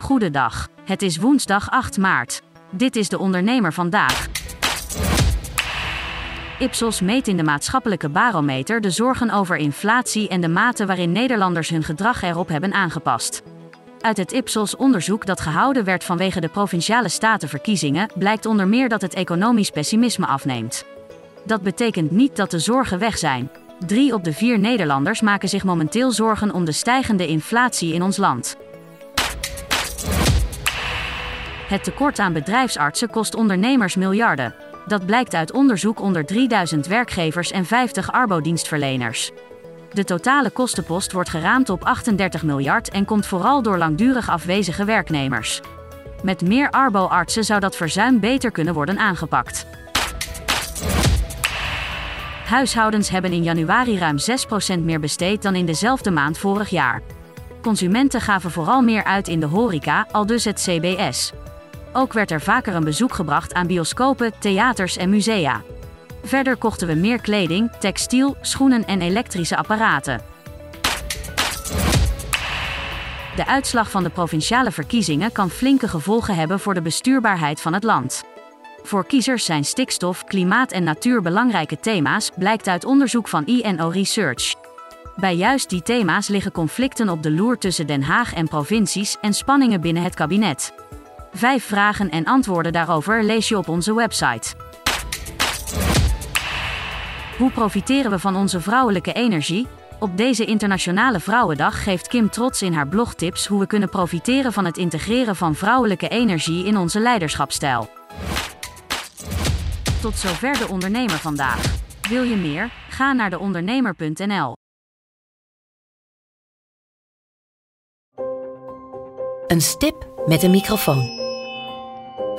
Goedendag. Het is woensdag 8 maart. Dit is de ondernemer vandaag. Ipsos meet in de maatschappelijke barometer de zorgen over inflatie en de mate waarin Nederlanders hun gedrag erop hebben aangepast. Uit het Ipsos onderzoek dat gehouden werd vanwege de provinciale statenverkiezingen blijkt onder meer dat het economisch pessimisme afneemt. Dat betekent niet dat de zorgen weg zijn. Drie op de vier Nederlanders maken zich momenteel zorgen om de stijgende inflatie in ons land. Het tekort aan bedrijfsartsen kost ondernemers miljarden. Dat blijkt uit onderzoek onder 3000 werkgevers en 50 arbodienstverleners. De totale kostenpost wordt geraamd op 38 miljard en komt vooral door langdurig afwezige werknemers. Met meer arbo-artsen zou dat verzuim beter kunnen worden aangepakt. Huishoudens hebben in januari ruim 6% meer besteed dan in dezelfde maand vorig jaar. Consumenten gaven vooral meer uit in de horeca, al dus het CBS. Ook werd er vaker een bezoek gebracht aan bioscopen, theaters en musea. Verder kochten we meer kleding, textiel, schoenen en elektrische apparaten. De uitslag van de provinciale verkiezingen kan flinke gevolgen hebben voor de bestuurbaarheid van het land. Voor kiezers zijn stikstof, klimaat en natuur belangrijke thema's, blijkt uit onderzoek van INO Research. Bij juist die thema's liggen conflicten op de loer tussen Den Haag en provincies en spanningen binnen het kabinet. Vijf vragen en antwoorden daarover lees je op onze website. Hoe profiteren we van onze vrouwelijke energie? Op deze Internationale Vrouwendag geeft Kim trots in haar blog tips hoe we kunnen profiteren van het integreren van vrouwelijke energie in onze leiderschapstijl. Tot zover de ondernemer vandaag. Wil je meer? Ga naar deondernemer.nl. Een stip met een microfoon.